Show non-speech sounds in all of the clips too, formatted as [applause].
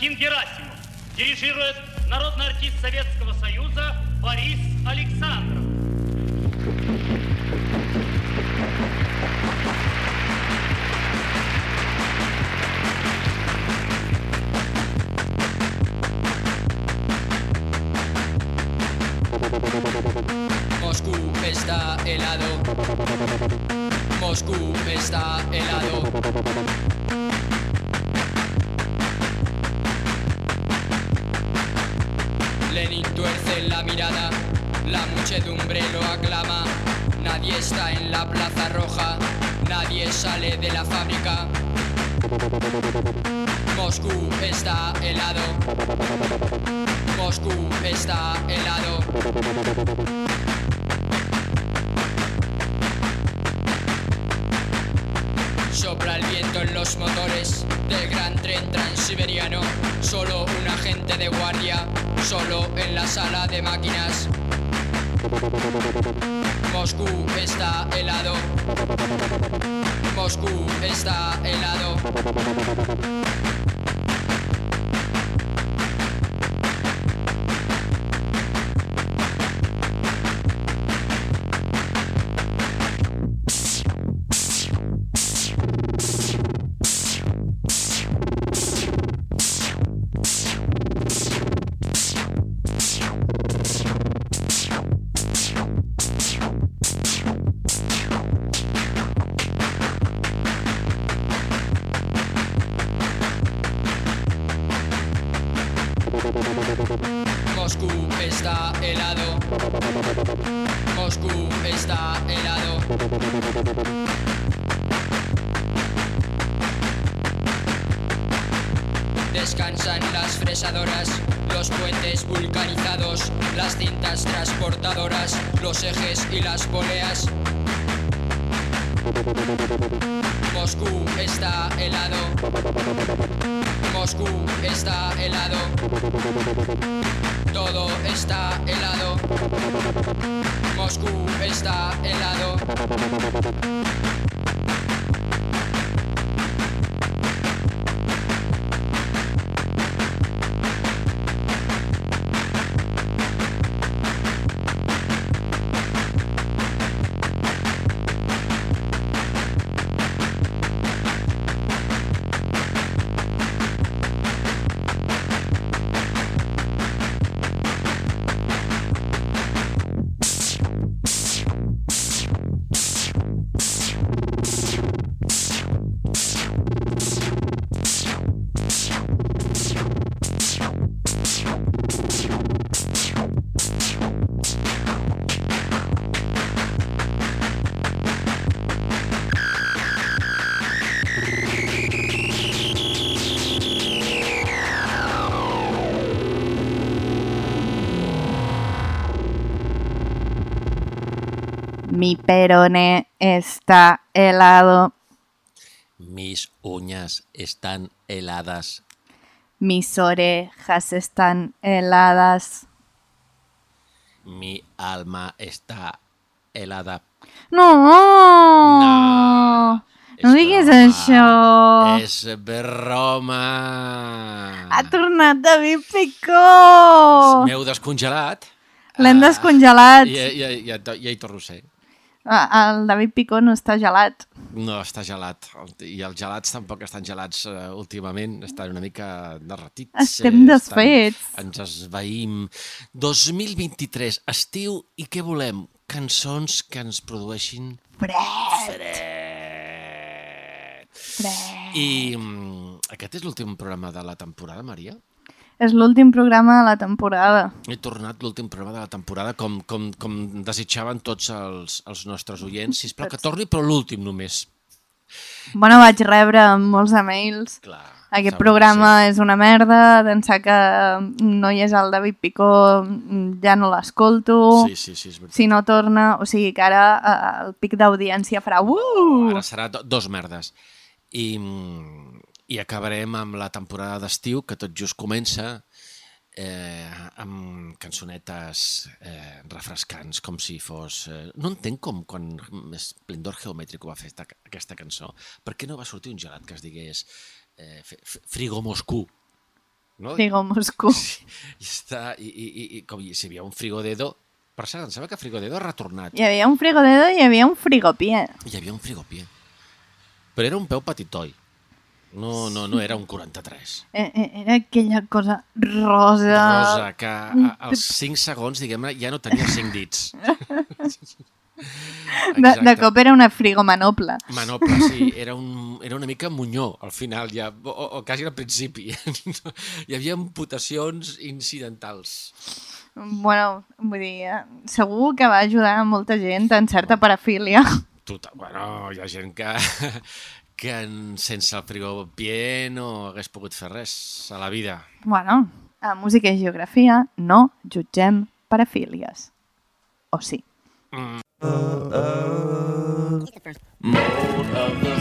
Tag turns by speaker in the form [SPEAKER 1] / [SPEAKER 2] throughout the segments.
[SPEAKER 1] Константин Герасимов. Дирижирует народный артист Советского Союза Борис Александров.
[SPEAKER 2] Moscú está helado. Moscú está helado. La mirada, la muchedumbre lo aclama. Nadie está en la plaza roja, nadie sale de la fábrica. Moscú está helado. Moscú está helado. Sopla el viento en los motores del gran tren transiberiano. Solo un agente de guardia, solo en la sala de máquinas. Moscú está helado. Moscú está helado. Los puentes vulcanizados, las cintas transportadoras, los ejes y las poleas. Moscú está helado. Moscú está helado. Todo está helado. Moscú está helado.
[SPEAKER 3] Perone está helado.
[SPEAKER 4] Mis uñas están heladas.
[SPEAKER 3] Mis orejas están heladas.
[SPEAKER 4] Mi alma está helada.
[SPEAKER 3] No!
[SPEAKER 4] No,
[SPEAKER 3] No
[SPEAKER 4] és
[SPEAKER 3] diguis
[SPEAKER 4] broma.
[SPEAKER 3] això.
[SPEAKER 4] És broma.
[SPEAKER 3] Ha tornat David Picó!
[SPEAKER 4] M'heu descongelat.
[SPEAKER 3] L'hem
[SPEAKER 4] Ah,
[SPEAKER 3] descongelat.
[SPEAKER 4] Ja, ja, ja, ja hi torno a ser.
[SPEAKER 3] Ah, El David Picó no està gelat.
[SPEAKER 4] No, està gelat. I els gelats tampoc estan gelats uh, últimament. Estan una mica derretits.
[SPEAKER 3] Estem
[SPEAKER 4] eh,
[SPEAKER 3] desfets.
[SPEAKER 4] Estan, ens esvaïm. 2023, estiu, i què volem? Cançons que ens produeixin
[SPEAKER 3] Fred,
[SPEAKER 4] fred.
[SPEAKER 3] fred.
[SPEAKER 4] I mm, aquest és l'últim programa de la temporada, Maria?
[SPEAKER 3] És l'últim programa de la temporada.
[SPEAKER 4] He tornat l'últim programa de la temporada com, com, com desitjaven tots els, els nostres oients. Sisplau, que torni, però l'últim només.
[SPEAKER 3] Bueno, vaig rebre molts emails.
[SPEAKER 4] Clar,
[SPEAKER 3] Aquest programa és una merda, d'ençà que no hi és el David Picó ja no l'escolto.
[SPEAKER 4] Sí, sí, sí, és veritat.
[SPEAKER 3] Si no torna, o sigui que ara eh, el pic d'audiència farà uh!
[SPEAKER 4] Ara serà do, dos merdes. I, mm, I acabarem amb la temporada d'estiu, que tot just comença, eh, amb cançonetes eh, refrescants, com si fos... Eh, no entenc com quan Esplendor Geomètrico va fer esta, aquesta cançó, per què no va sortir un gelat que es digués eh, Frigo Moscú? No?
[SPEAKER 3] Frigo Moscú. [laughs]
[SPEAKER 4] I, està, i, i, i, com si hi havia un frigodedo... Per cert, em sembla que Frigodedo ha retornat.
[SPEAKER 3] Hi havia un frigodedo i hi havia un frigopié.
[SPEAKER 4] Hi havia un frigopié. Però era un peu petitoi. No, no, no era un 43.
[SPEAKER 3] Eh, eh, Era aquella cosa rosa.
[SPEAKER 4] Rosa, que a, als 5 segons, diguem-ne, ja no tenia 5 dits. [laughs]
[SPEAKER 3] De, de cop era una frigomanople.
[SPEAKER 4] Manople, sí, era, un, era una mica munyó al final, ja, o, o, o quasi al principi. [laughs] Hi havia imputacions incidentals.
[SPEAKER 3] Bueno, vull dir, eh, segur que va ajudar a molta gent en certa parafília.
[SPEAKER 4] Total, bueno, hi ha gent que, que en- sense el frigopié no hagués pogut fer res a la vida.
[SPEAKER 3] Bueno, a música i geografia no jutgem parafílies. O sí.
[SPEAKER 5] been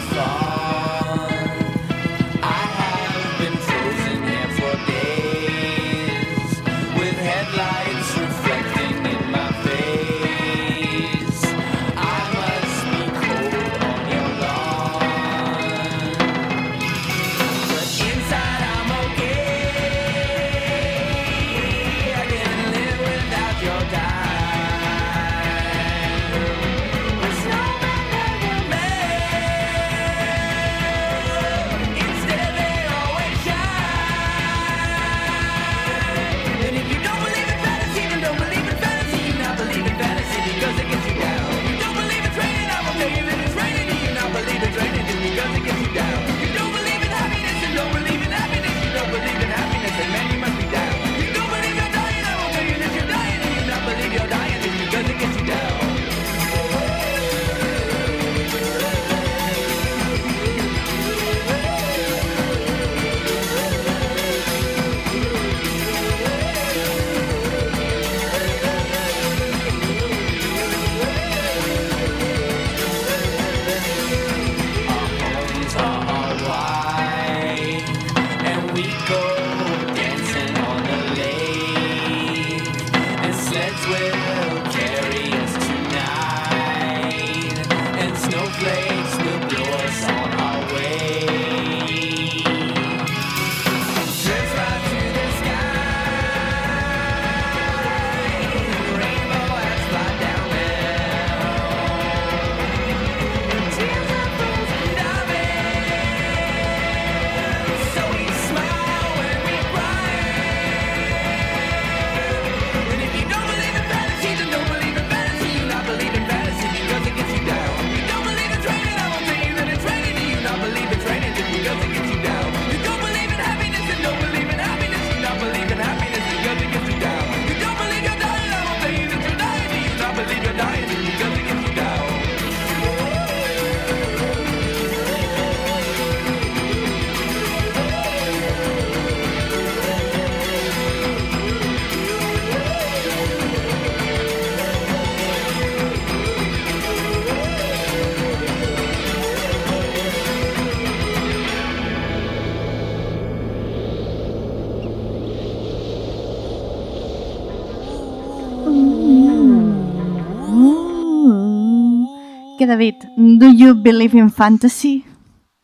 [SPEAKER 3] David, do you believe in fantasy?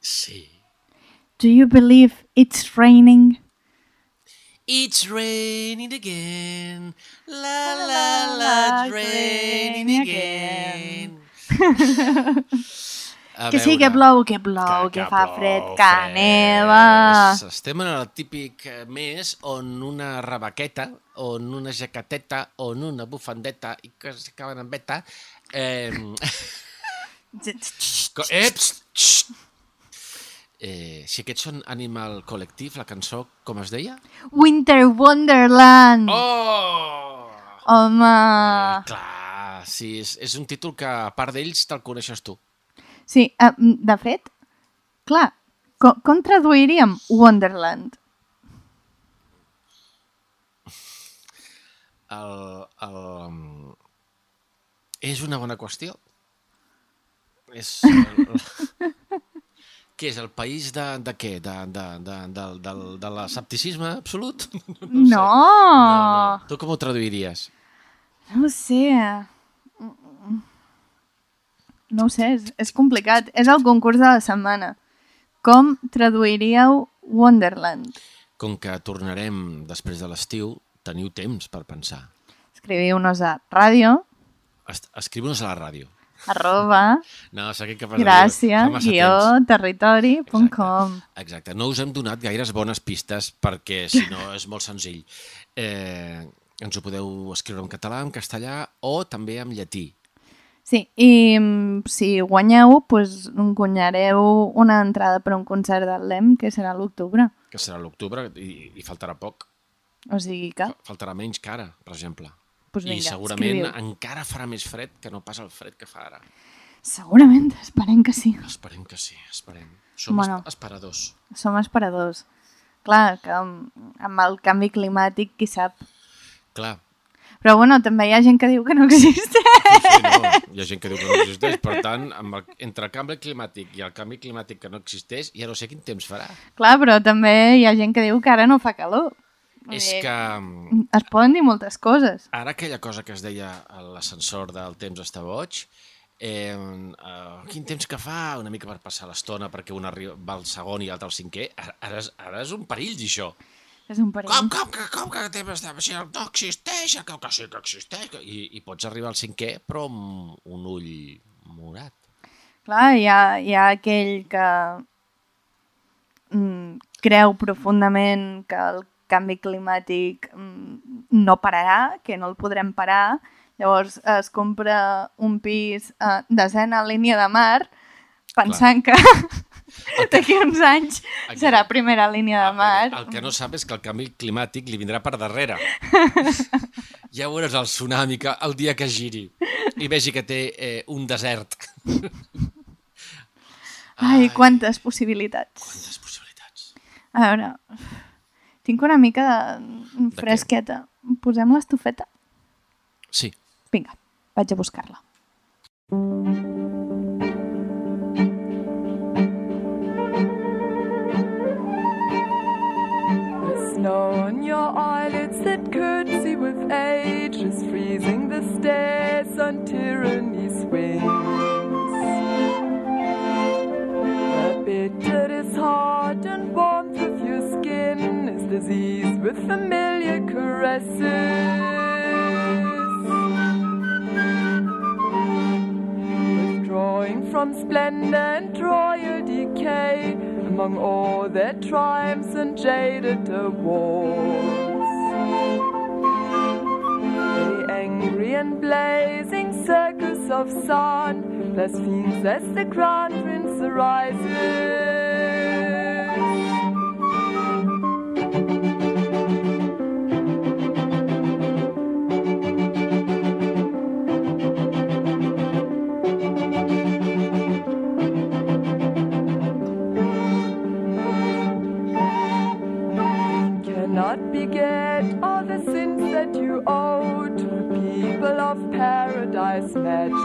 [SPEAKER 4] Sí.
[SPEAKER 3] Do you believe it's raining?
[SPEAKER 4] It's raining again. La la la, it's raining again. [laughs] A
[SPEAKER 3] Que sí, que
[SPEAKER 4] veure,
[SPEAKER 3] plou, que plou, que, fa
[SPEAKER 4] plou,
[SPEAKER 3] fred, que neva.
[SPEAKER 4] fred. Estem en el típic eh, mes on una rebaqueta, on una jaqueteta, on una bufandeta i que s'acaben en beta... Eh, [laughs] Eps! Eh, si aquests són Animal Collective, la cançó, com es deia?
[SPEAKER 3] Winter Wonderland!
[SPEAKER 4] Oh!
[SPEAKER 3] Home!
[SPEAKER 4] Eh, clar, sí, és, és un títol que, a part d'ells, te'l coneixes tu.
[SPEAKER 3] Sí, eh, de fet, clar, com, com traduiríem Wonderland?
[SPEAKER 4] El, el... És una bona qüestió. És... [laughs] Què és, el país de, de què? De, de, de, de, de, de l'escepticisme absolut? [laughs] No,
[SPEAKER 3] No!
[SPEAKER 4] no, no. Tu com ho traduiries?
[SPEAKER 3] No ho sé. No ho sé, és, és complicat. És el concurs de la setmana. Com traduiríeu Wonderland?
[SPEAKER 4] Com que tornarem després de l'estiu, teniu temps per pensar.
[SPEAKER 3] Escriviu-nos a ràdio,
[SPEAKER 4] Es- Escriu-nos a la ràdio.
[SPEAKER 3] Arroba,
[SPEAKER 4] No, capaz
[SPEAKER 3] gràcia, guió, territori.com.
[SPEAKER 4] Exacte, no us hem donat gaires bones pistes perquè, si no, [laughs] és molt senzill. Eh, ens ho podeu escriure en català, en castellà o també en llatí.
[SPEAKER 3] Sí, i mm, si guanyeu, doncs, guanyareu una entrada per a un concert del LEM, que serà l'octubre.
[SPEAKER 4] que serà l'octubre i, i faltarà poc.
[SPEAKER 3] O sigui que,
[SPEAKER 4] Fa- Faltarà menys que ara, per exemple. I
[SPEAKER 3] vinga,
[SPEAKER 4] segurament
[SPEAKER 3] escriviu.
[SPEAKER 4] encara farà més fred que no pas el fred que fa ara.
[SPEAKER 3] Segurament, esperem que sí.
[SPEAKER 4] Esperem que sí, esperem. Som
[SPEAKER 3] Bueno.
[SPEAKER 4] esperadors.
[SPEAKER 3] Som esperadors. Clar, que amb, amb el canvi climàtic, qui sap.
[SPEAKER 4] Clar,
[SPEAKER 3] Però bueno, també hi ha gent que diu que no existeix.
[SPEAKER 4] sí, no, hi ha gent que diu que no existeix, per tant, amb el, entre el canvi climàtic i el canvi climàtic que no existeix, ja no sé quin temps farà.
[SPEAKER 3] Clar, però també hi ha gent que diu que ara no fa calor. Vull
[SPEAKER 4] És que
[SPEAKER 3] Es poden dir moltes coses.
[SPEAKER 4] ara aquella cosa que es deia a l'ascensor del temps està boig, eh, uh, quin temps que fa, una mica per passar l'estona perquè un arriba, va al segon i l'altre al cinquè, ara, és, ara és un perill dir això.
[SPEAKER 3] És un perill.
[SPEAKER 4] Com, com, que, com que el temps està baixant? No existeix, que, que sí que existeix. I, I pots arribar al cinquè, però amb un ull morat.
[SPEAKER 3] Clar, hi ha, hi ha aquell que mm, creu profundament que el canvi climàtic mm, no pararà, que no el podrem parar, llavors es compra un pis a desena línia de mar pensant [laughs] que d'aquí uns anys serà primera línia de mar.
[SPEAKER 4] El que no sap és que el canvi climàtic li vindrà per darrere. [laughs] ja veuràs el tsunami que, el dia que giri i vegi que té eh, un desert.
[SPEAKER 3] Ai, quantes possibilitats.
[SPEAKER 4] Quantes possibilitats.
[SPEAKER 3] A veure, tinc una mica de
[SPEAKER 4] què?
[SPEAKER 3] fresqueta. Posem l'estufeta?
[SPEAKER 4] Sí.
[SPEAKER 3] Vinga, vaig a buscar-la.
[SPEAKER 6] Snow on your eyelids that curtsy with age is freezing the stairs on tyranny's wings. The bitterness heart and warmth disease with familiar caresses. Withdrawing from splendor and royal decay among all their triumphs and jaded awards. The angry and blazing circus of sun blasphemes as the crown prince arises. Owe to the people of paradise magic.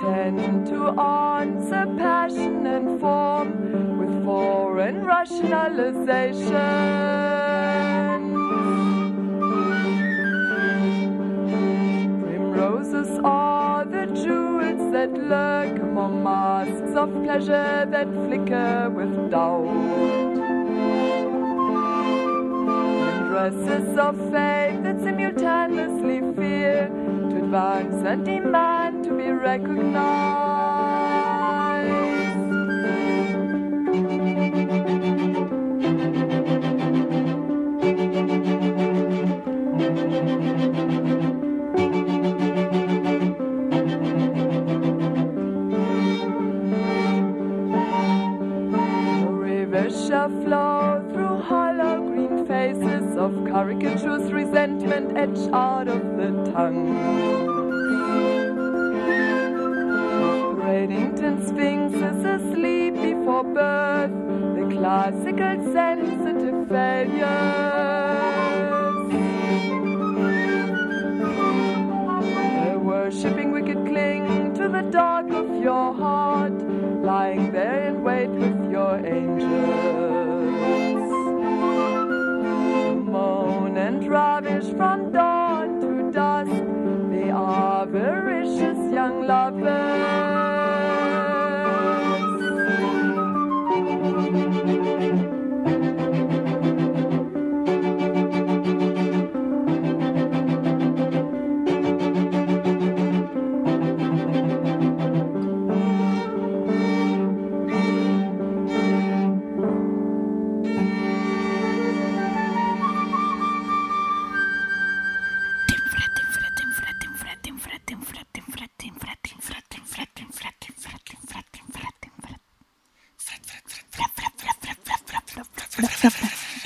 [SPEAKER 6] Tend to answer passion and form with foreign rationalization. Primroses are the jewels that lurk among masks of pleasure that flicker with doubt. And dresses of faith that simultaneously fear to advance and demand to be recognized. Out of the tongue.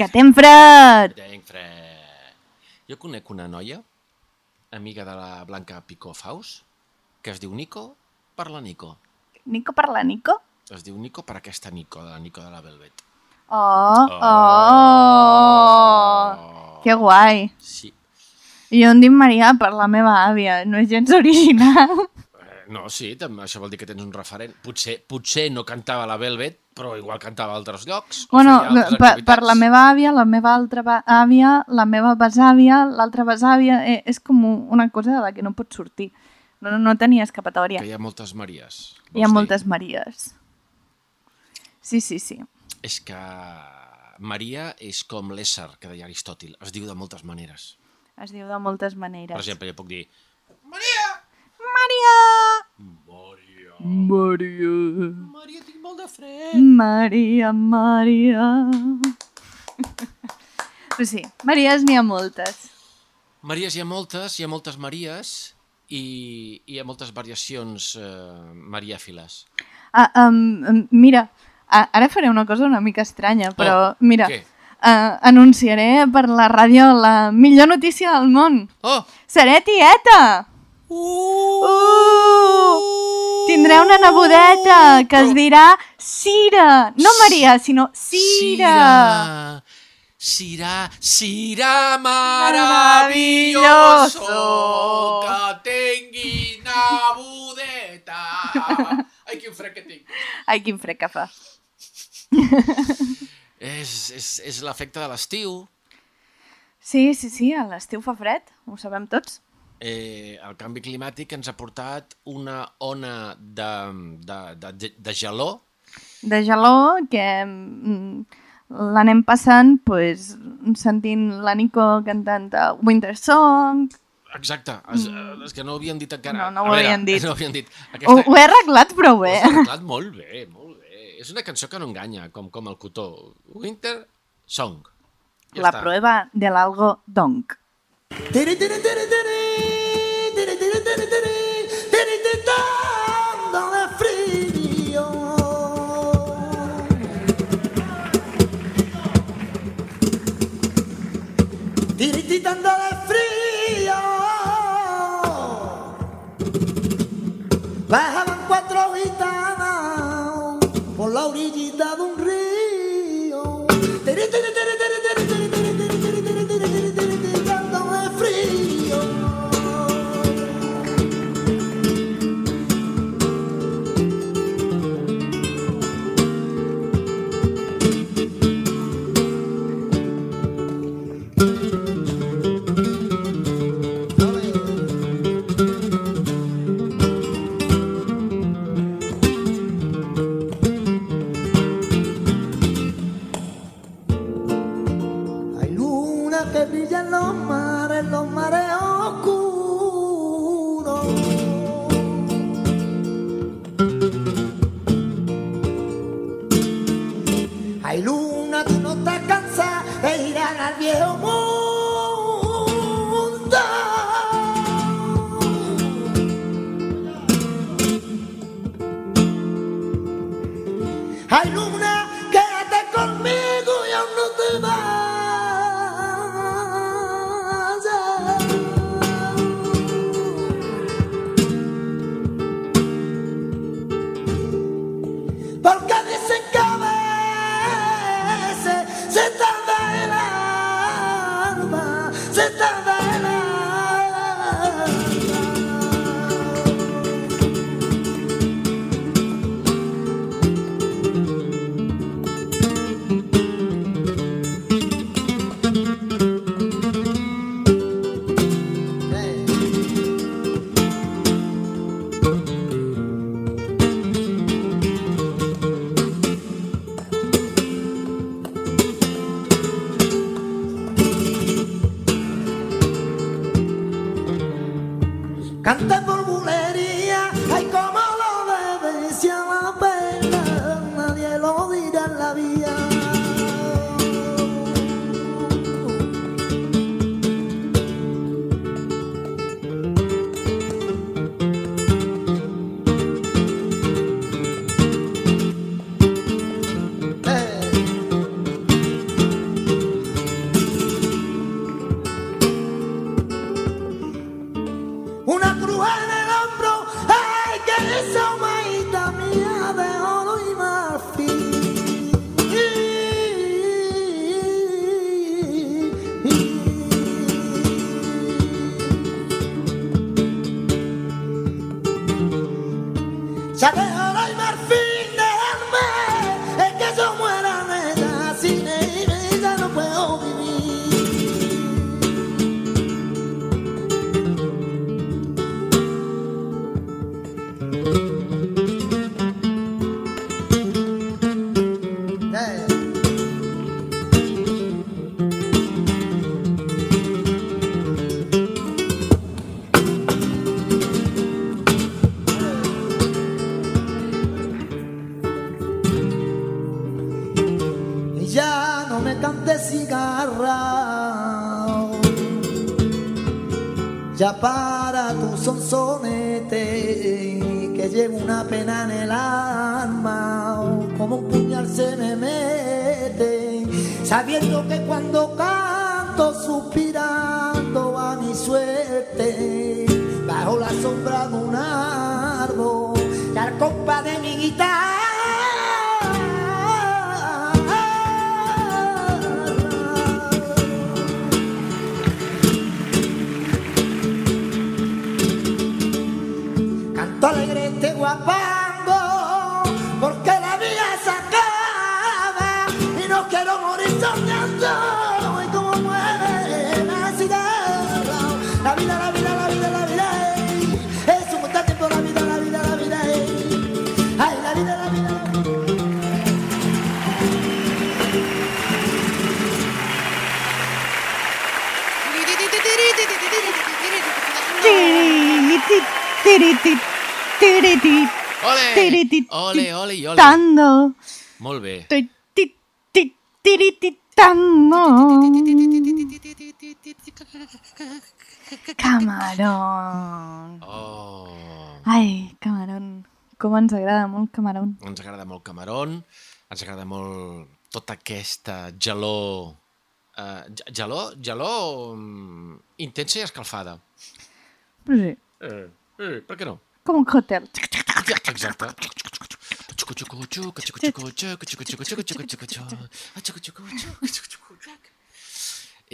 [SPEAKER 3] Que tem fred!
[SPEAKER 4] Tenc fred. Jo conec una noia, amiga de la Blanca Picó Faus, que es diu Nico per la Nico.
[SPEAKER 3] Nico per la Nico?
[SPEAKER 4] Es diu Nico per aquesta Nico, de la Nico de la Velvet.
[SPEAKER 3] Oh, oh, que guai.
[SPEAKER 4] Sí.
[SPEAKER 3] I jo em dic Maria per la meva àvia, no és gens original.
[SPEAKER 4] No, sí, també, això vol dir que tens un referent. Potser, potser no cantava la Velvet, però igual cantava a altres llocs.
[SPEAKER 3] Bueno,
[SPEAKER 4] altres
[SPEAKER 3] per, per la meva àvia, la meva altra àvia, la meva besàvia, l'altra besàvia, eh, és com una cosa de la que no pots sortir. No, no tenia escapatòria.
[SPEAKER 4] Que hi ha moltes Maries.
[SPEAKER 3] Hi ha
[SPEAKER 4] dir?
[SPEAKER 3] moltes Maries. Sí, sí, sí.
[SPEAKER 4] És que Maria és com l'ésser que deia Aristòtil. Es diu de moltes maneres.
[SPEAKER 3] Es diu de moltes maneres.
[SPEAKER 4] Per exemple, jo puc dir
[SPEAKER 3] Maria!
[SPEAKER 4] Maria,
[SPEAKER 3] Maria!
[SPEAKER 4] Maria, tinc molt de fred.
[SPEAKER 3] Maria, Maria... [laughs] Però sí, Maries n'hi ha moltes.
[SPEAKER 4] Maries hi ha moltes, hi ha moltes Maries i hi ha moltes variacions eh, mariàfiles.
[SPEAKER 3] Ah, um, mira, ara faré una cosa una mica estranya, però
[SPEAKER 4] Oh,
[SPEAKER 3] mira,
[SPEAKER 4] què?
[SPEAKER 3] uh, anunciaré per la ràdio la millor notícia del món.
[SPEAKER 4] Oh!
[SPEAKER 3] Seré tieta! Uh! Tindré una nebodeta que es dirà Cira. No Maria, sinó Cira.
[SPEAKER 4] Cira, Cira
[SPEAKER 3] Maravilloso.
[SPEAKER 4] maravilloso, que tingui nebudeta. Ai, quin fred que tinc.
[SPEAKER 3] Ai, quin fred que fa.
[SPEAKER 4] És, és, és l'efecte de l'estiu.
[SPEAKER 3] Sí, sí, sí, a l'estiu fa fred, ho sabem tots.
[SPEAKER 4] Eh, el canvi climàtic ens ha portat una ona de, de, de, de gelor
[SPEAKER 3] De gelor que mm, l'anem passant pues, sentint la Nico cantant a Winter Song.
[SPEAKER 4] Exacte, és, mm. és que no ho havien dit encara.
[SPEAKER 3] No, no ho havien dit. [laughs]
[SPEAKER 4] No ho havien dit.
[SPEAKER 3] Ho, ho he arreglat prou bé.
[SPEAKER 4] Ho has arreglat molt bé, molt bé. És una cançó que no enganya, com, com el cotó. Winter Song. Ja
[SPEAKER 3] La
[SPEAKER 4] està.
[SPEAKER 3] prueba de l'algo donc.
[SPEAKER 7] Dándole Tiritándole frío. Bajaban cuatro gitanas por la orillita de un río.
[SPEAKER 4] Ole! Ole, ole i ole.
[SPEAKER 3] Tando.
[SPEAKER 4] Molt bé.
[SPEAKER 3] Tirititando. Camarón.
[SPEAKER 4] Oh,
[SPEAKER 3] Ai, camarón. Com ens agrada molt camarón.
[SPEAKER 4] ens agrada molt Camarón, ens agrada molt tota aquesta gelor... Uh, gelor, gelor mm, intensa i escalfada.
[SPEAKER 3] Però sí,
[SPEAKER 4] Eh, eh, per què no?
[SPEAKER 3] Com un còctel.
[SPEAKER 4] Exacte.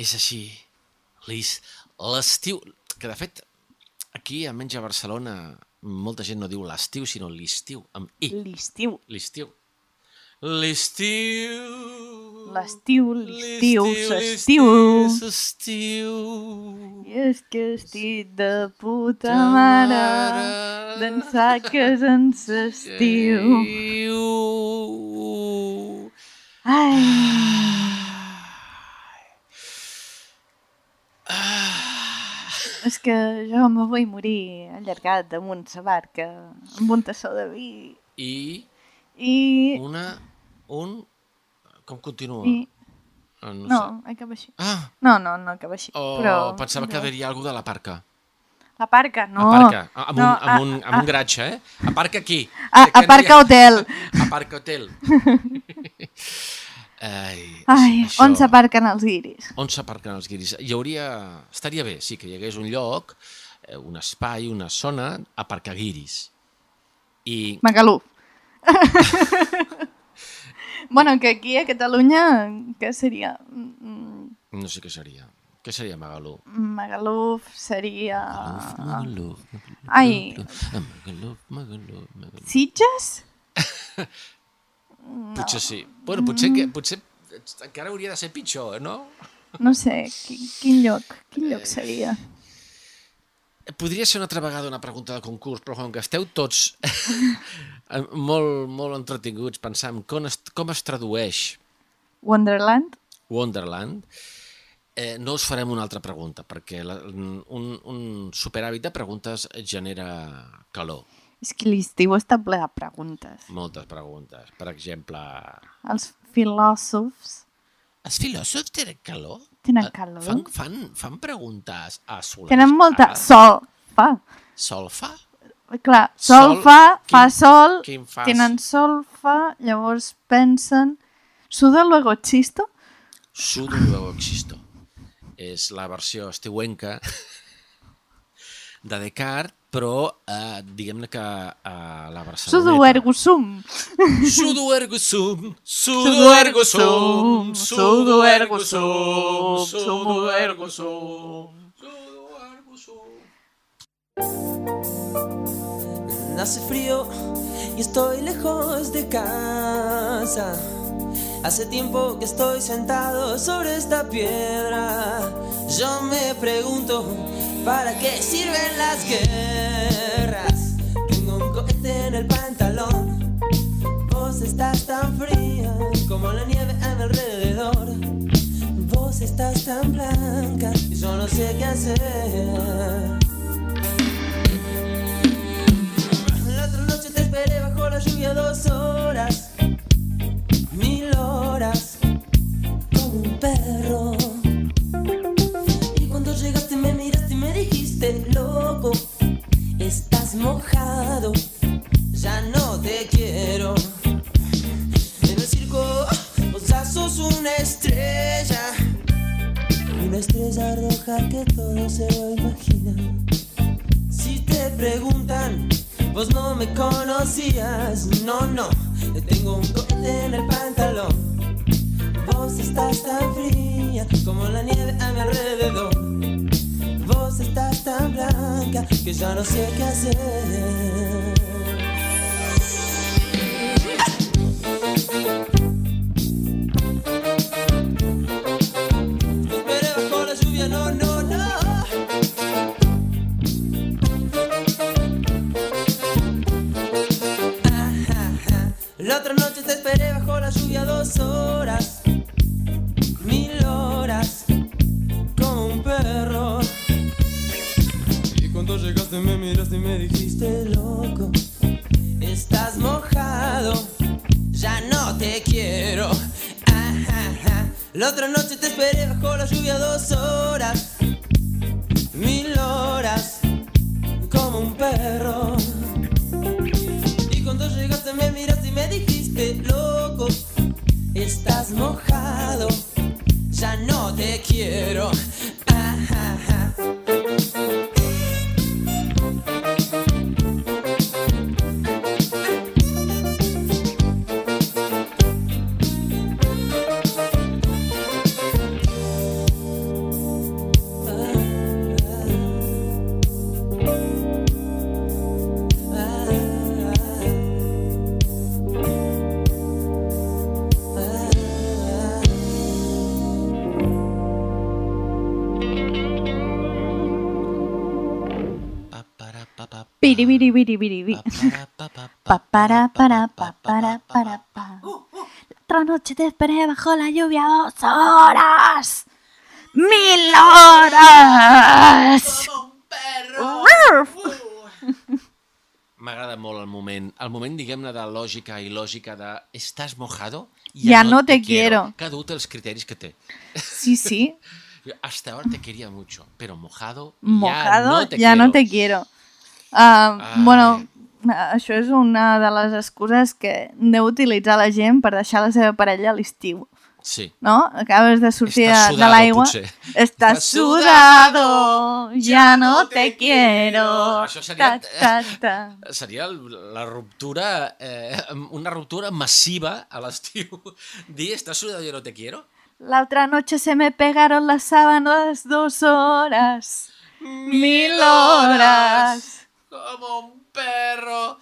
[SPEAKER 4] És així, Lis. L'estiu, que de fet, aquí, almenys a Barcelona, molta gent no diu l'estiu, sinó l'estiu, amb i.
[SPEAKER 3] L'estiu.
[SPEAKER 4] L'estiu. L'estiu...
[SPEAKER 3] L'estiu, l'estiu, s'estiu.
[SPEAKER 4] S'estiu...
[SPEAKER 3] I és que estic de puta mare d'ençà que és en s'estiu. Ai, És que jo me vull morir allargat damunt sa barca, amb un tassó de vi.
[SPEAKER 4] I
[SPEAKER 3] I...
[SPEAKER 4] una... Un... Com continua?
[SPEAKER 3] I...
[SPEAKER 4] Ah, no,
[SPEAKER 3] No,
[SPEAKER 4] sé.
[SPEAKER 3] acaba així.
[SPEAKER 4] Ah,
[SPEAKER 3] No, no, no acaba així.
[SPEAKER 4] o
[SPEAKER 3] però...
[SPEAKER 4] pensava que diria alguna de la parca.
[SPEAKER 3] La parca, no.
[SPEAKER 4] Aparca, ah, amb,
[SPEAKER 3] no,
[SPEAKER 4] un, amb,
[SPEAKER 3] a-
[SPEAKER 4] un, amb un garatge, eh? Aquí.
[SPEAKER 3] A,
[SPEAKER 4] Sé que
[SPEAKER 3] aparca
[SPEAKER 4] no hi ha-
[SPEAKER 3] hotel. [laughs]
[SPEAKER 4] Aparca hotel. [laughs] Ai,
[SPEAKER 3] Ai,
[SPEAKER 4] això-
[SPEAKER 3] on s'aparquen els guiris?
[SPEAKER 4] On s'aparquen els guiris? Hi hauria... Estaria bé, sí, que hi hagués un lloc, eh, un espai, una zona, aparcar guiris. I
[SPEAKER 3] Magaluf. [laughs] bueno, que aquí a Catalunya, què seria? Mm,
[SPEAKER 4] no sé què seria. Què seria Magalú?
[SPEAKER 3] Magaluf seria...
[SPEAKER 4] Magalú,
[SPEAKER 3] Ai.
[SPEAKER 4] Magalú, Magalú, Magalú.
[SPEAKER 3] Sitges? [laughs]
[SPEAKER 4] Potser sí. Bueno, potser, que, potser encara hauria de ser pitjor, no?
[SPEAKER 3] No sé, qui, quin lloc? Quin lloc seria?
[SPEAKER 4] Podria ser una altra vegada una pregunta de concurs, però com que esteu tots molt, molt entretinguts pensant com es, com es tradueix
[SPEAKER 3] Wonderland?
[SPEAKER 4] Wonderland, eh, no us farem una altra pregunta, perquè la, un, un superhàbit de preguntes genera calor.
[SPEAKER 3] És que l'estiu està ple de preguntes.
[SPEAKER 4] Moltes preguntes. Per exemple,
[SPEAKER 3] Els filòsofs
[SPEAKER 4] els filòsofs tenen calor?
[SPEAKER 3] Tenen
[SPEAKER 4] Eh,
[SPEAKER 3] calor.
[SPEAKER 4] Fan, fan, fan preguntes a soles.
[SPEAKER 3] Tenen molta...
[SPEAKER 4] Ah,
[SPEAKER 3] Sol fa.
[SPEAKER 4] Sol fa?
[SPEAKER 3] Clar, sol,
[SPEAKER 4] Sol,
[SPEAKER 3] fa, fa
[SPEAKER 4] quin-
[SPEAKER 3] sol,
[SPEAKER 4] quin fas?
[SPEAKER 3] tenen sol, fa, llavors pensen... Suda luego existo?
[SPEAKER 4] Sudo luego existo. És la versió estiuenca de Descartes, però eh, diguem-ne que a la Barceloneta...
[SPEAKER 3] Sudo ergo sum.
[SPEAKER 4] Sudo ergo sum, sudo ergo sum, sudo ergo sum, sudo ergo sum, sudo ergo sum.
[SPEAKER 8] Hace frío y estoy lejos de casa. Hace tiempo que estoy sentado sobre esta piedra. Yo me pregunto, ¿para qué sirven las guerras? Tengo un cohete en el pantalón. Vos estás tan fría como la nieve a mi alrededor. Vos estás tan blanca y yo no sé qué hacer.
[SPEAKER 3] Biri, biri, biri, biri, para, para, para, para. Otra noche te esperé bajo la lluvia horas. ¡Mil! [laughs]
[SPEAKER 4] M'agrada molt el moment, el moment, diguem-ne, de lògica i lògica de estàs mojado,
[SPEAKER 3] ja, ja no, no te, quiero.
[SPEAKER 4] Cada un té els criteris que té.
[SPEAKER 3] Sí, sí. [laughs]
[SPEAKER 4] Hasta ahora te quería mucho, pero mojado,
[SPEAKER 3] mojado
[SPEAKER 4] ya. No te quiero.
[SPEAKER 3] Uh, bueno, això és una de les excuses que deu utilitzar la gent per deixar la seva parella a l'estiu.
[SPEAKER 4] Sí.
[SPEAKER 3] No? Acabes de sortir
[SPEAKER 4] Estàs
[SPEAKER 3] de,
[SPEAKER 4] sudado,
[SPEAKER 3] l'aigua. Estàs sudado, ja no te quiero.
[SPEAKER 4] Això seria-
[SPEAKER 3] Ta, ta, ta. [laughs]
[SPEAKER 4] Seria la ruptura, eh, una ruptura massiva a l'estiu. [laughs] Dir, ¿estás sudado y no te quiero?
[SPEAKER 3] La otra noche se me pegaron las sábanas dos horas. Mil horas.
[SPEAKER 4] Como un perro.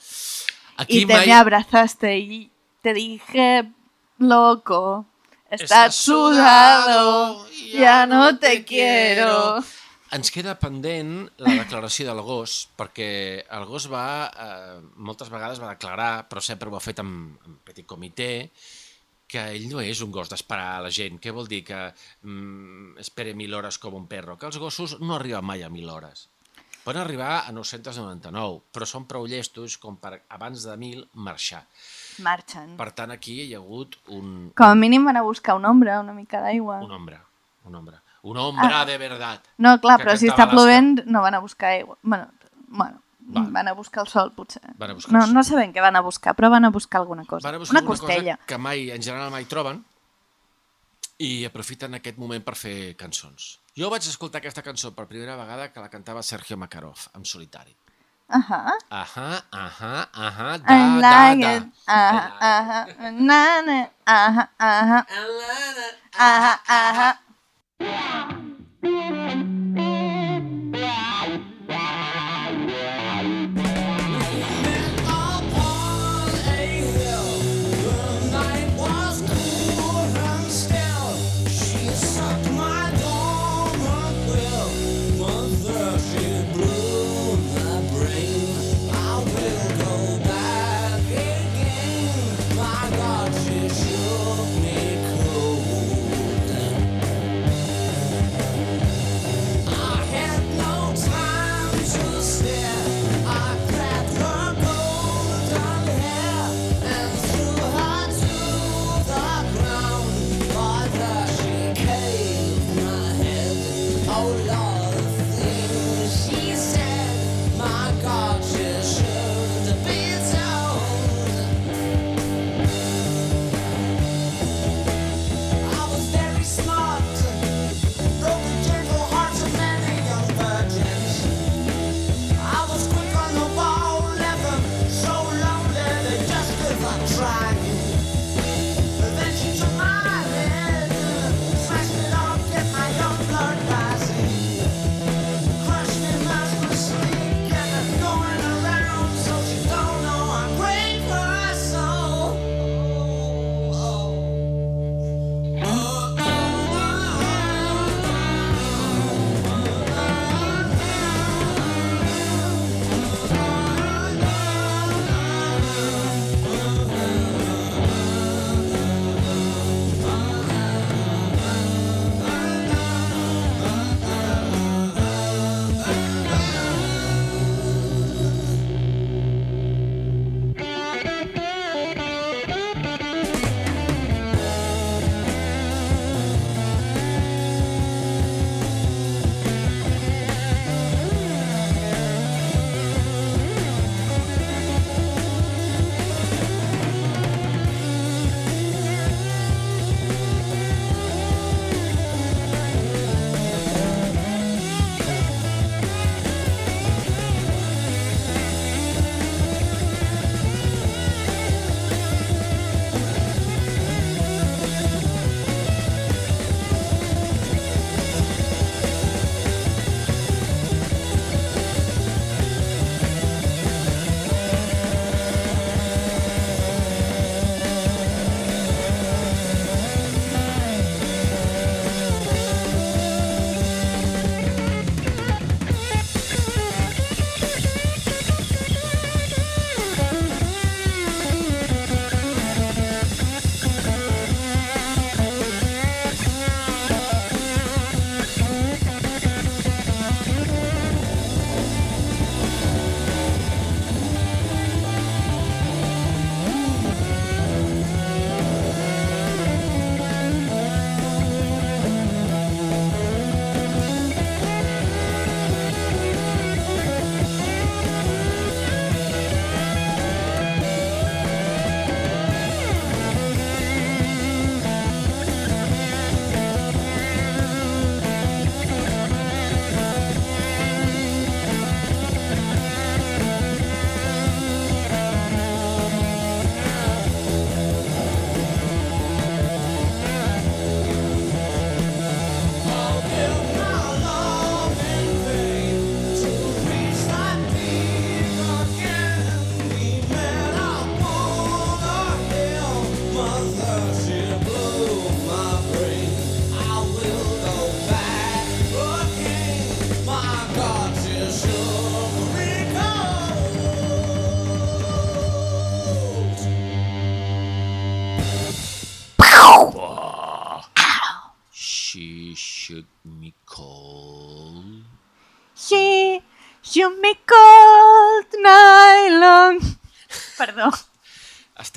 [SPEAKER 3] y te me abrazaste y te dije, loco, estás, sudado, ya no te quiero.
[SPEAKER 4] Ens queda pendent la declaració del gos, perquè el gos va, eh, moltes vegades va declarar, però sempre ho ha fet en, en petit comitè, que ell no és un gos d'esperar a la gent. Què vol dir? Que mm, espere mil hores com un perro. Que els gossos no arriben mai a mil hores. Poden arribar a 999, però són prou llestos com per, abans de mil, marxar.
[SPEAKER 3] Marxen.
[SPEAKER 4] Per tant, aquí hi ha hagut un,
[SPEAKER 3] Com a mínim van a buscar un ombra, una mica d'aigua.
[SPEAKER 4] un ombra. Un ombra. Un ombra
[SPEAKER 3] Ah.
[SPEAKER 4] de verdad.
[SPEAKER 3] No, clar, però si està plovent no van a buscar aigua. Bueno, bueno
[SPEAKER 4] Va.
[SPEAKER 3] van a buscar el sol, potser.
[SPEAKER 4] Van a buscar
[SPEAKER 3] no,
[SPEAKER 4] el sol.
[SPEAKER 3] no sabem què van a buscar, però van a buscar alguna cosa.
[SPEAKER 4] Van a buscar
[SPEAKER 3] una costella.
[SPEAKER 4] cosa que mai, en general mai troben i aprofiten aquest moment per fer cançons. Jo vaig escoltar aquesta cançó per primera vegada que la cantava Sergio Makarov, en solitari.
[SPEAKER 3] Ahà.
[SPEAKER 4] Ahà, ahà, ahà, da,
[SPEAKER 3] I
[SPEAKER 4] da,
[SPEAKER 3] like
[SPEAKER 4] da.
[SPEAKER 3] it. Ahà, ahà. Na, na. Ahà, ahà. Ahà, ahà.
[SPEAKER 5] My God, she shook me cold.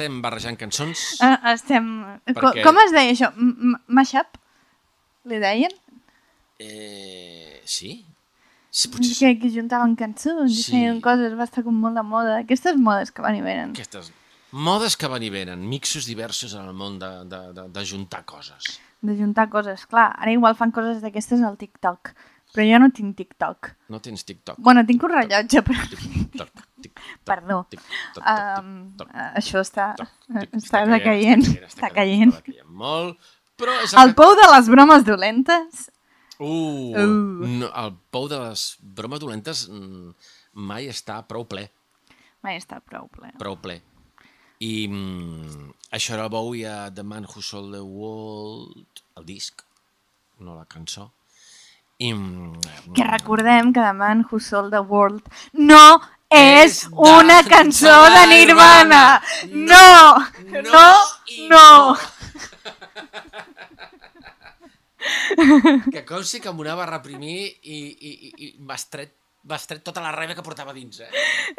[SPEAKER 4] Estem barrejant cançons.
[SPEAKER 3] uh, estem...
[SPEAKER 4] Perquè-
[SPEAKER 3] Com es deia això? Mashup? Li deien?
[SPEAKER 4] Eh, sí? Sí, potser.
[SPEAKER 3] Que, que juntaven cançons i
[SPEAKER 4] Sí.
[SPEAKER 3] feien coses, va estar com molt de moda. Aquestes modes que van i venen.
[SPEAKER 4] Aquestes modes que van i venen, mixos diversos en el món de, de, de, de juntar coses.
[SPEAKER 3] De juntar coses. Clar, ara igual fan coses d'aquestes al TikTok. Però jo no tinc TikTok.
[SPEAKER 4] No tens TikTok?
[SPEAKER 3] Bueno, tinc un rellotge, però...
[SPEAKER 4] Toc,
[SPEAKER 3] Perdó. Um, això està, [laughs] està decaient. Està caient.
[SPEAKER 4] Molt. Però és
[SPEAKER 3] El pou de les bromes dolentes.
[SPEAKER 4] Uh,
[SPEAKER 3] Uh.
[SPEAKER 4] No, el pou de les bromes dolentes mm, mai està prou ple,
[SPEAKER 3] Mai està prou ple.
[SPEAKER 4] prou ple. I mm, això era el Bowie a The Man Who Sold the World, el disc, no la cançó. I, mm,
[SPEAKER 3] Que recordem que The Man Who Sold the World no és
[SPEAKER 4] de-
[SPEAKER 3] una cançó de
[SPEAKER 4] de
[SPEAKER 3] Nirvana. No,
[SPEAKER 4] No
[SPEAKER 3] no,
[SPEAKER 4] que consti que m'ho anava a reprimir i, i, i, i m'has tret, m'has tret tota la ràbia que portava dins, eh?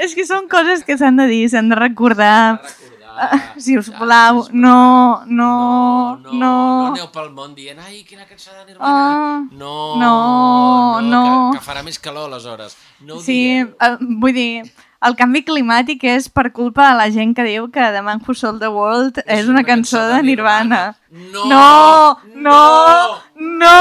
[SPEAKER 3] És que són coses que s'han de dir, s'han de recordar.
[SPEAKER 4] Recordar,
[SPEAKER 3] Ah, [laughs] si us plau, no, no,
[SPEAKER 4] no, no, no
[SPEAKER 3] no.
[SPEAKER 4] aneu pel món dient, ai, quina cançó de Nirvana.
[SPEAKER 3] Ah,
[SPEAKER 4] no,
[SPEAKER 3] no, no.
[SPEAKER 4] Que, que farà més calor aleshores. No ho
[SPEAKER 3] Sí, eh, vull dir, el canvi climàtic és per culpa de la gent que diu que The Man Who Sold the World és, una, cançó, de Nirvana.
[SPEAKER 4] No,
[SPEAKER 3] no, no, no.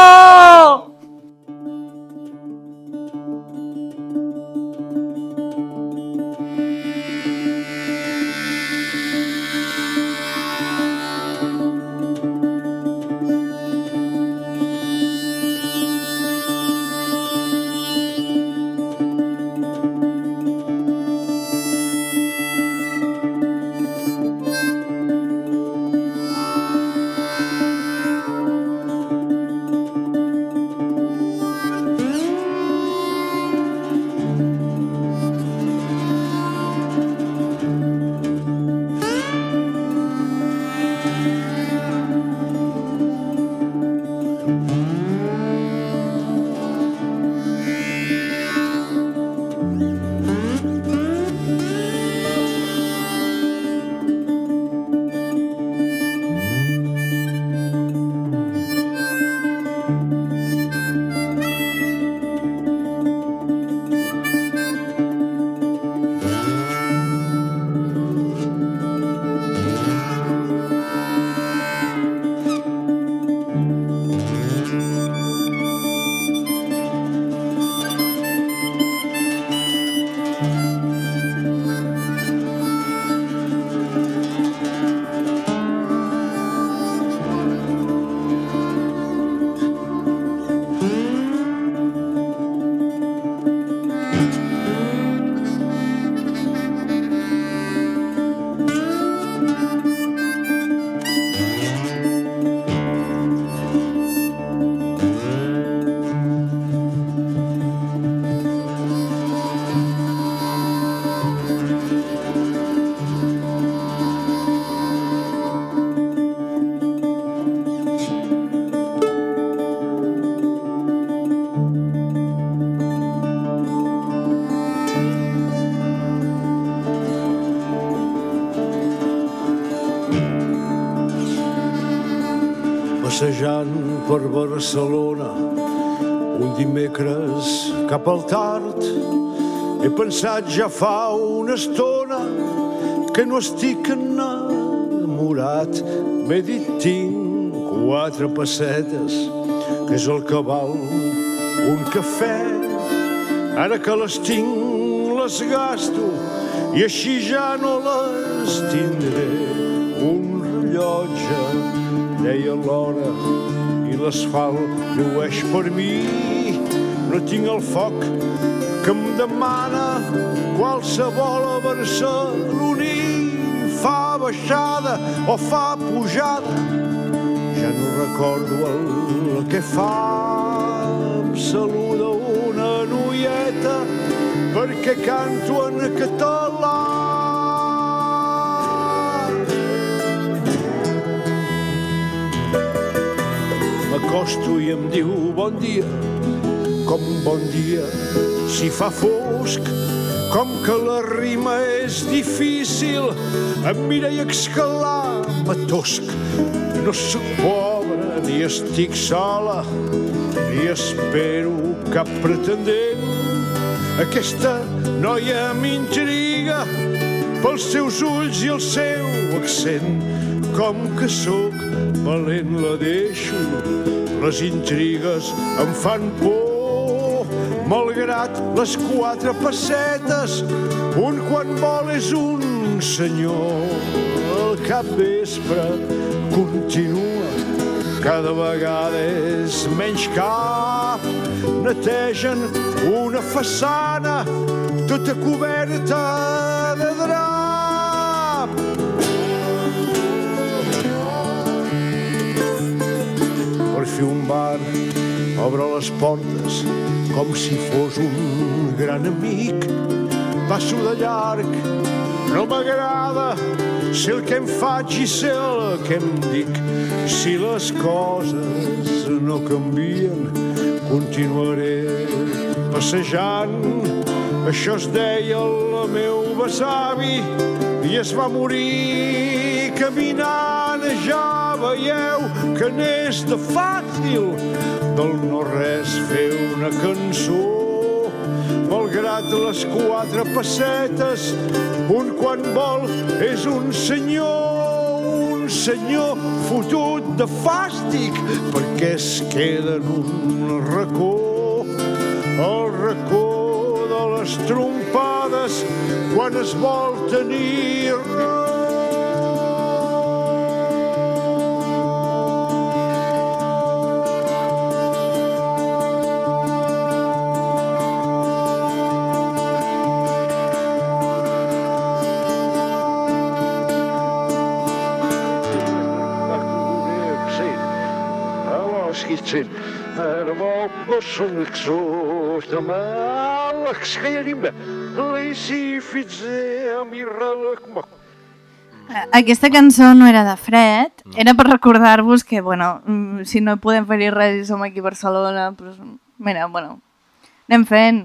[SPEAKER 9] Passejant per Barcelona. Un dimecres cap al tard he pensat ja fa una estona que no estic enamorat. M'he dit tinc quatre pessetes que és el que val un cafè. Ara que les tinc les gasto i així ja no les tindré deia l'hora i l'asfalt llueix per mi. No tinc el foc que em demana qualsevol a barceloní. Fa baixada o fa pujada, ja no recordo el que fa. Em saluda una noieta perquè canto en català. M'acosto i em diu bon dia, com bon dia si fa fosc, com que la rima és difícil, em mira i excalà, m'atosc. No sóc pobre ni estic sola, ni espero cap pretendent. Aquesta noia m'intriga pels seus ulls i el seu accent. Com que sóc valent la deixo, les intrigues em fan por. Malgrat les quatre pessetes, un quan vol és un senyor. El cap vespre continua, cada vegada és menys cap. Netegen una façana tota coberta Fi un bar obre les portes com si fos un gran amic. Passo de llarg, no m'agrada sé el que em faig i sé el que em dic. Si les coses no canvien, continuaré passejant. Això es deia el meu besavi i es va morir caminant. Ja veieu que n'és de fàcil del no-res fer una cançó. Malgrat les quatre pessetes, un quan vol és un senyor, un senyor fotut de fàstic, perquè es queda en un racó, el racó les trompades, quan es vol tenir raó. En op bossen ik zo de mo.
[SPEAKER 3] Aquesta cançó no era de fred, era per recordar-vos que, bueno, mm, si no podem fer res i som aquí a Barcelona, doncs, mira, bueno, anem fent.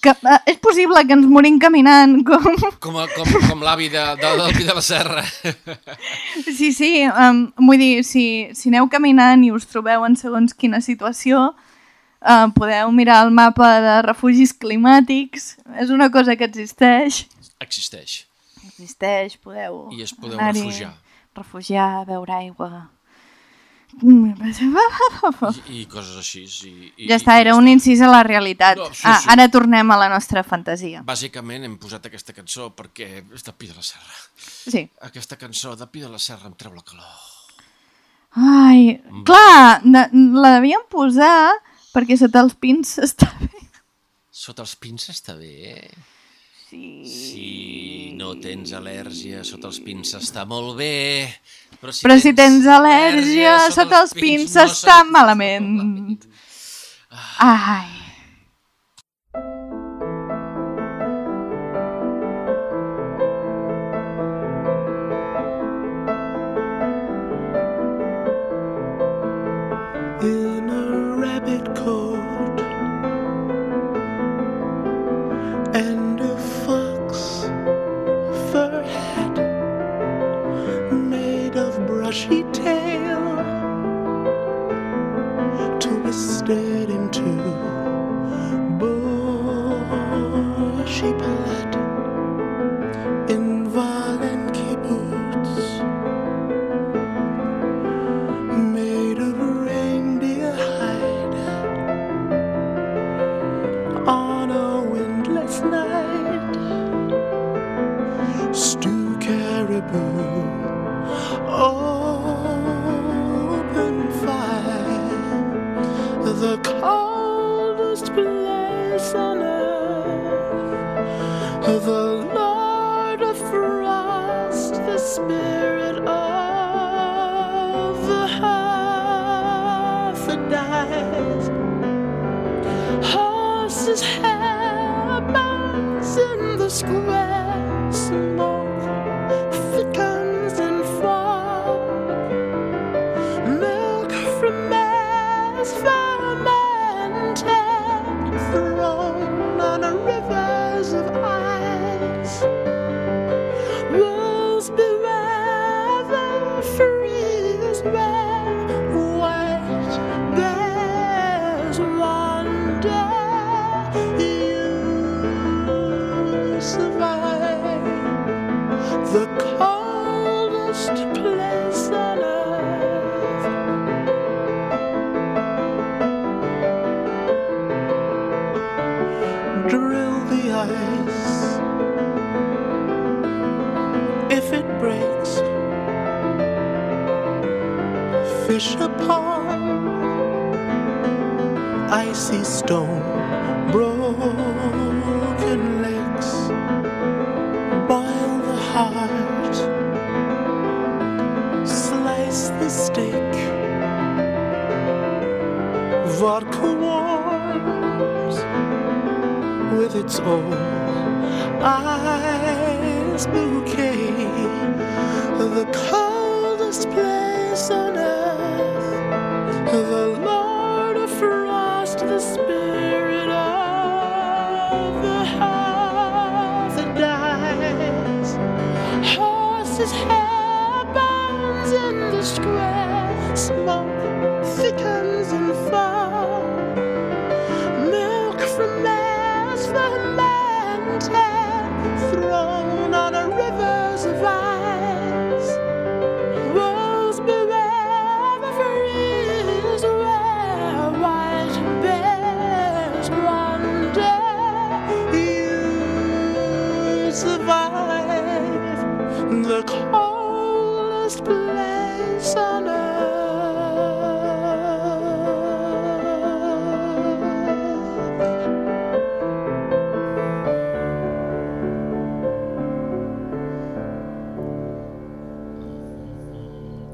[SPEAKER 3] Que, eh, és possible que ens morim caminant, [laughs] com...
[SPEAKER 4] Com, com, com l'avi de, de, del Pi de la Serra.
[SPEAKER 3] Sí, sí, um, vull dir, si, si aneu caminant i us trobeu en segons quina situació, uh, podeu mirar el mapa de refugis climàtics, és una cosa que existeix.
[SPEAKER 4] Existeix.
[SPEAKER 3] Existeix, podeu...
[SPEAKER 4] I es podeu refugiar.
[SPEAKER 3] Refugiar, beure aigua...
[SPEAKER 4] I, i coses així. I, i,
[SPEAKER 3] Ja està,
[SPEAKER 4] i
[SPEAKER 3] era un incís a la realitat.
[SPEAKER 4] No, sí,
[SPEAKER 3] ah,
[SPEAKER 4] sí.
[SPEAKER 3] ara tornem a la nostra fantasia.
[SPEAKER 4] Bàsicament hem posat aquesta cançó perquè és de Pi de la Serra.
[SPEAKER 3] Sí.
[SPEAKER 4] Aquesta cançó de Pi de la Serra em treu la calor.
[SPEAKER 3] Ai, clar, na- la devíem posar perquè sota els pins està bé.
[SPEAKER 4] Sota els pins està bé.
[SPEAKER 3] Sí.
[SPEAKER 4] Si no tens al·lèrgia, sota els pins està molt bé. Però si,
[SPEAKER 3] Però si tens al·lèrgia, sota els pins
[SPEAKER 4] no
[SPEAKER 3] està malament. Ai.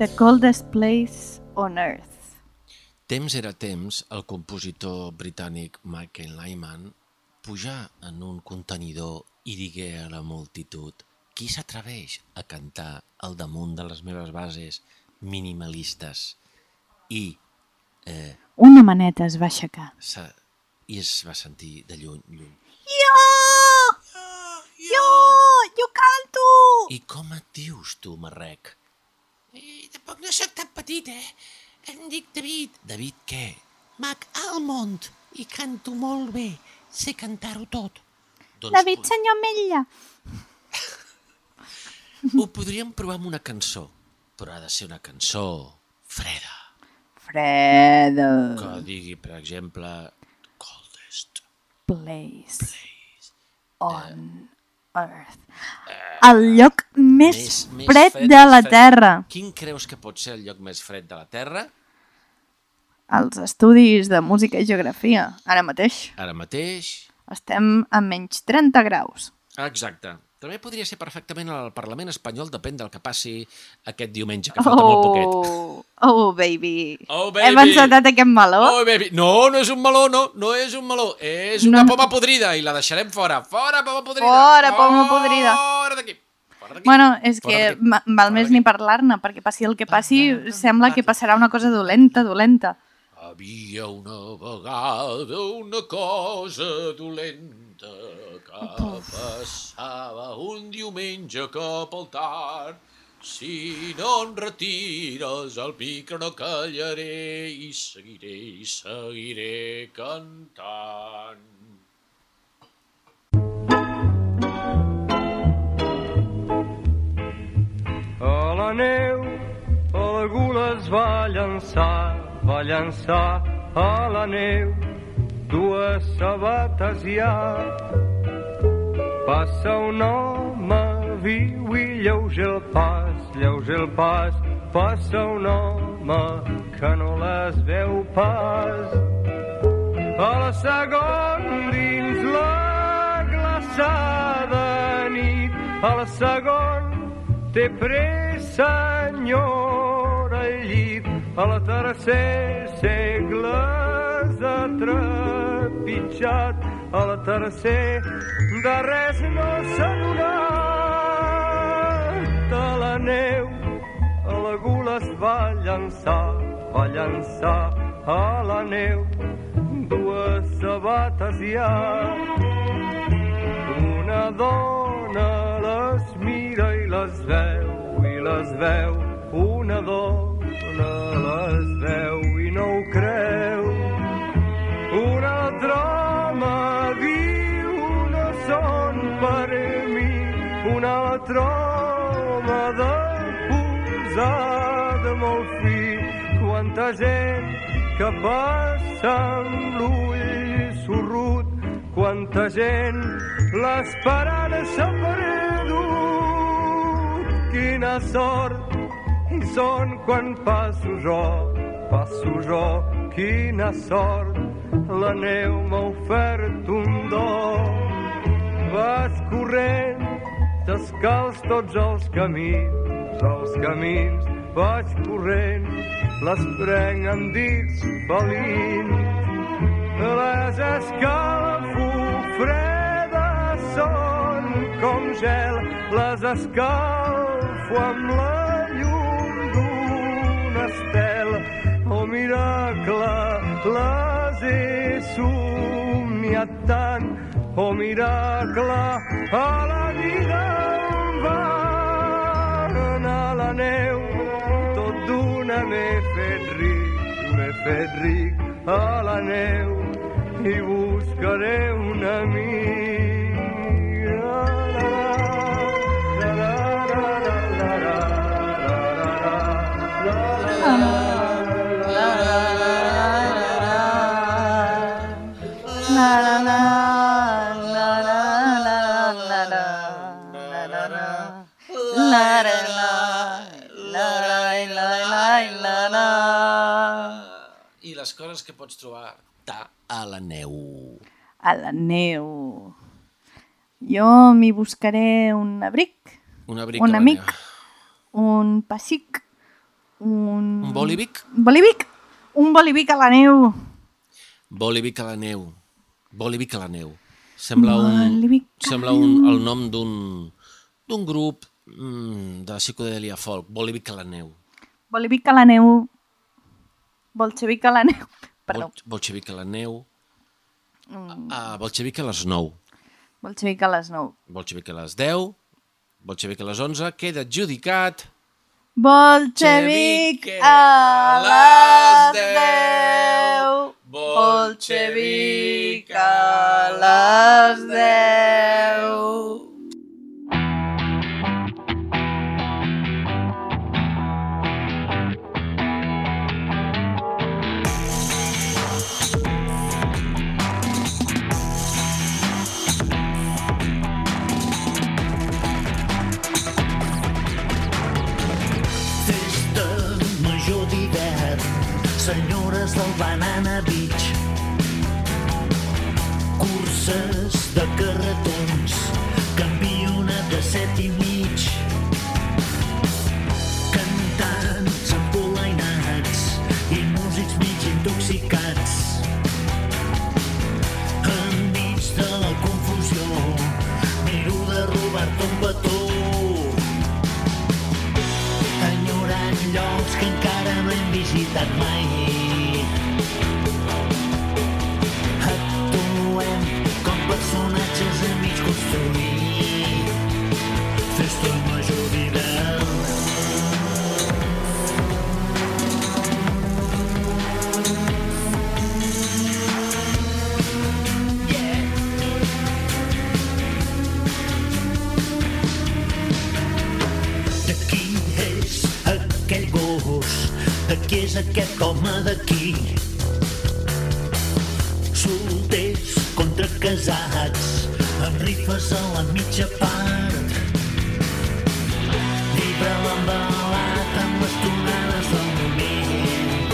[SPEAKER 10] The coldest place on earth.
[SPEAKER 4] Temps era temps, el compositor britànic Michael Nyman pujar en un contenidor i digué a la multitud qui s'atreveix a cantar al damunt de les meves bases minimalistes i, eh,
[SPEAKER 3] Una maneta es va aixecar.
[SPEAKER 4] se, i es va sentir de lluny, lluny.
[SPEAKER 3] Jo! Jo! Jo canto!
[SPEAKER 4] I com et dius tu, Marrec?
[SPEAKER 10] Eh, tampoc no sóc tan petit, eh? Em dic David.
[SPEAKER 4] David què?
[SPEAKER 10] Mac Almond. I canto molt bé. Sé cantar-ho tot.
[SPEAKER 4] Doncs
[SPEAKER 3] David, senyor Metlla. [laughs]
[SPEAKER 4] ho podríem provar amb una cançó, però ha de ser una cançó freda.
[SPEAKER 3] Freda.
[SPEAKER 4] Que digui, per exemple, coldest.
[SPEAKER 3] Place on earth. El lloc més, fred de la
[SPEAKER 4] més
[SPEAKER 3] Terra.
[SPEAKER 4] Quin creus que pot ser el lloc més fred de la Terra?
[SPEAKER 3] Els estudis de música i geografia, ara mateix.
[SPEAKER 4] Ara mateix...
[SPEAKER 3] Estem a menys 30 graus.
[SPEAKER 4] Exacte. També podria ser perfectament al Parlament espanyol, depèn del que passi aquest diumenge, que falta molt poquet.
[SPEAKER 3] Oh, oh, baby.
[SPEAKER 4] Oh,
[SPEAKER 3] Hem
[SPEAKER 4] baby.
[SPEAKER 3] encetat aquest meló.
[SPEAKER 4] Oh, baby. No, no és un meló, no, no és un meló, és una
[SPEAKER 3] No.
[SPEAKER 4] poma podrida i la deixarem fora. Fora, poma podrida.
[SPEAKER 3] Fora, poma podrida.
[SPEAKER 4] Fora d'aquí. Fora d'aquí.
[SPEAKER 3] Bueno, és que val més ni parlar-ne, perquè passi el que passi, sembla que passarà una cosa dolenta, dolenta.
[SPEAKER 4] Havia una vegada una cosa dolenta que passava un diumenge cap al tard. Si no em retires el micro no callaré i seguiré i seguiré cantant.
[SPEAKER 11] A la neu, a la gula es va llançar, va llançar a la neu dues sabates i Passa un home viu i lleuger el pas, lleuger el pas, passa un home que no les veu pas. A la segon dins la glaçada nit, a la segon té pressa enyora el llit, a la tercer segles ha trepitjat, la tercer de res no s'ha donat a la neu, a la gula es va llançar, va llançar a la neu dues sabates hi ha. Una dona les mira i les veu, i les veu. Una dona les veu i no ho creu. Per. Un altre home de posada molt fi. Quanta gent que passa amb l'ull sorrut quanta gent l'esperant s'ha perdut. Quina sort i son quan passo jo, passo jo, quina sort, la neu m'ha ofert un do. Vas corrent, descalç tots els camins, els camins, vaig corrent, les prenc amb dits felins. Les escalafofredes són com gel, les escalfo amb la llum d'un estel. Oh, miracle, les he somniat tant. Oh, miracle, a la vida em van a la neu. Tot d'una m'he fet ric, m'he fet ric a la neu i buscaré un amic.
[SPEAKER 4] Les coses que pots trobar ta a la neu.
[SPEAKER 3] A la neu. Jo m'hi buscaré un abric,
[SPEAKER 4] Un abric
[SPEAKER 3] un amic,
[SPEAKER 4] neu.
[SPEAKER 3] un pessic, un...
[SPEAKER 4] Un bolivic?
[SPEAKER 3] Bolivic! Un bolivic a la neu.
[SPEAKER 4] Bolivic a la neu. Bolivic a la neu. Sembla un,
[SPEAKER 3] Bolivic la
[SPEAKER 4] sembla un, el nom d'un d'un grup mm, de psicodèlia folk. Bolivic a la neu.
[SPEAKER 3] Bolivic a la neu. Bolxevic a la neu. [laughs] Perdó.
[SPEAKER 4] Bol, bolxevic a la neu.
[SPEAKER 3] Mm,
[SPEAKER 4] Ah, bolxevic a les 9.
[SPEAKER 3] Bolxevic a les 9.
[SPEAKER 4] Bolxevic a les 10. Bolxevic a les 11. Queda adjudicat.
[SPEAKER 3] Bolxevic a les 10. Bolxevic a les 10.
[SPEAKER 12] that mai Actuem com personatges amics construïts De qui és aquest home d'aquí? Solters contra casats, amb rifes a la mitja part. Vibra l'embalat amb les tonades del moment.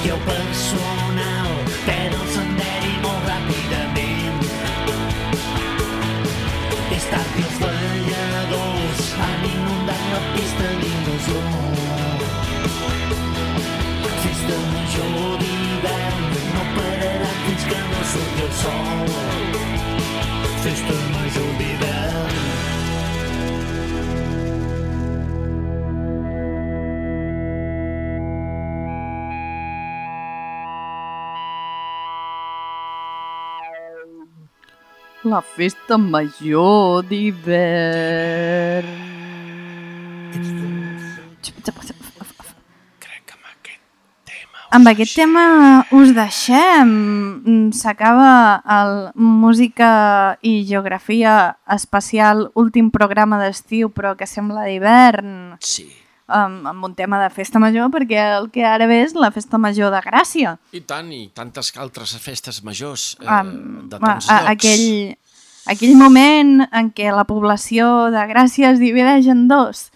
[SPEAKER 12] I el personal el sol. Festa major d'hivern.
[SPEAKER 3] La festa major d'hivern. Amb aquest tema us deixem. S'acaba el Música i Geografia especial últim programa d'estiu però que sembla d'hivern.
[SPEAKER 4] Sí.
[SPEAKER 3] um, amb un tema de festa major, perquè el que ara ve és la festa major de Gràcia.
[SPEAKER 4] I tant, i tantes altres festes majors eh,
[SPEAKER 3] Um,
[SPEAKER 4] de tants
[SPEAKER 3] a,
[SPEAKER 4] llocs.
[SPEAKER 3] aquell, aquell moment en què la població de Gràcia es divideix en dos.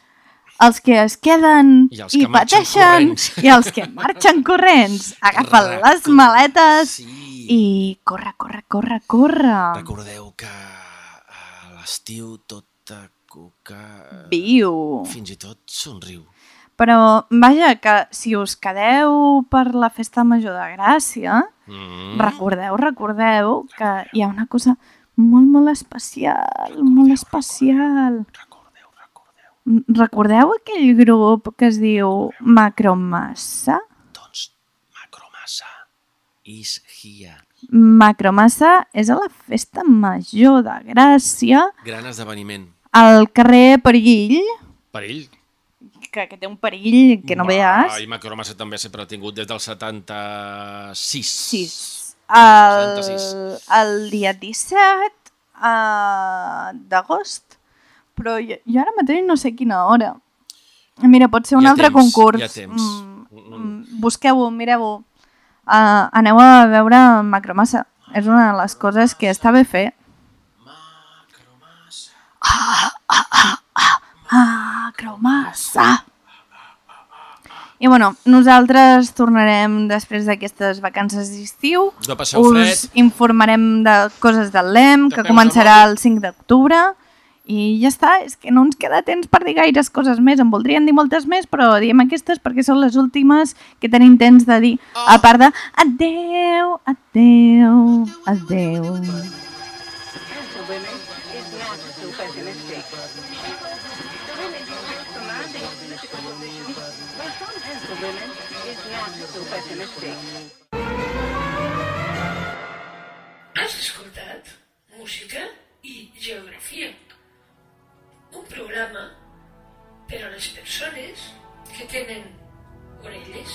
[SPEAKER 3] Els que es queden
[SPEAKER 4] I els
[SPEAKER 3] i
[SPEAKER 4] que marxen
[SPEAKER 3] pateixen
[SPEAKER 4] corrents.
[SPEAKER 3] i els que marxen [laughs] corrents. Agafen les maletes i corre, corre, corre, corre.
[SPEAKER 4] Recordeu que a l'estiu tota cuca...
[SPEAKER 3] Viu.
[SPEAKER 4] Fins i tot somriu.
[SPEAKER 3] Però, vaja, que si us quedeu per la festa major de Gràcia,
[SPEAKER 4] Mm.
[SPEAKER 3] recordeu, recordeu que hi ha una cosa molt, molt especial, molt especial. Recordeu, recordeu. Recordeu aquell grup que es diu Macromassa?
[SPEAKER 4] Is here.
[SPEAKER 3] Macromassa és a la festa major de Gràcia,
[SPEAKER 4] Gran esdeveniment.
[SPEAKER 3] al carrer Perill,
[SPEAKER 4] Perill.
[SPEAKER 3] que, que té un perill que no veas.
[SPEAKER 4] I Macromassa també sempre ha tingut des del 76.
[SPEAKER 3] Sis. El,
[SPEAKER 4] 76.
[SPEAKER 3] el dia 17 uh, d'agost, però jo, jo ara mateix no sé quina hora. Mira, pot ser un altre
[SPEAKER 4] temps,
[SPEAKER 3] concurs.
[SPEAKER 4] hi ha temps.
[SPEAKER 3] Mm, mm, Busqueu-ho, mireu-ho. Uh, aneu a veure Macromassa. És una de les coses que està bé fer. Ah, ah, ah, ah, Macromassa. I bueno, nosaltres tornarem després d'aquestes vacances d'estiu.
[SPEAKER 4] No passeu
[SPEAKER 3] Us
[SPEAKER 4] fred.
[SPEAKER 3] informarem de coses del LEM, que començarà el 5 d'octubre. I ja està, és que no ens queda temps per dir gaires coses més. En voldrien dir moltes més, però diem aquestes perquè són les últimes que tenim temps de dir. A part de adeu, adeu, adeu.
[SPEAKER 13] Has escoltat música i geografia. Programa per a les persones que tenen orelles.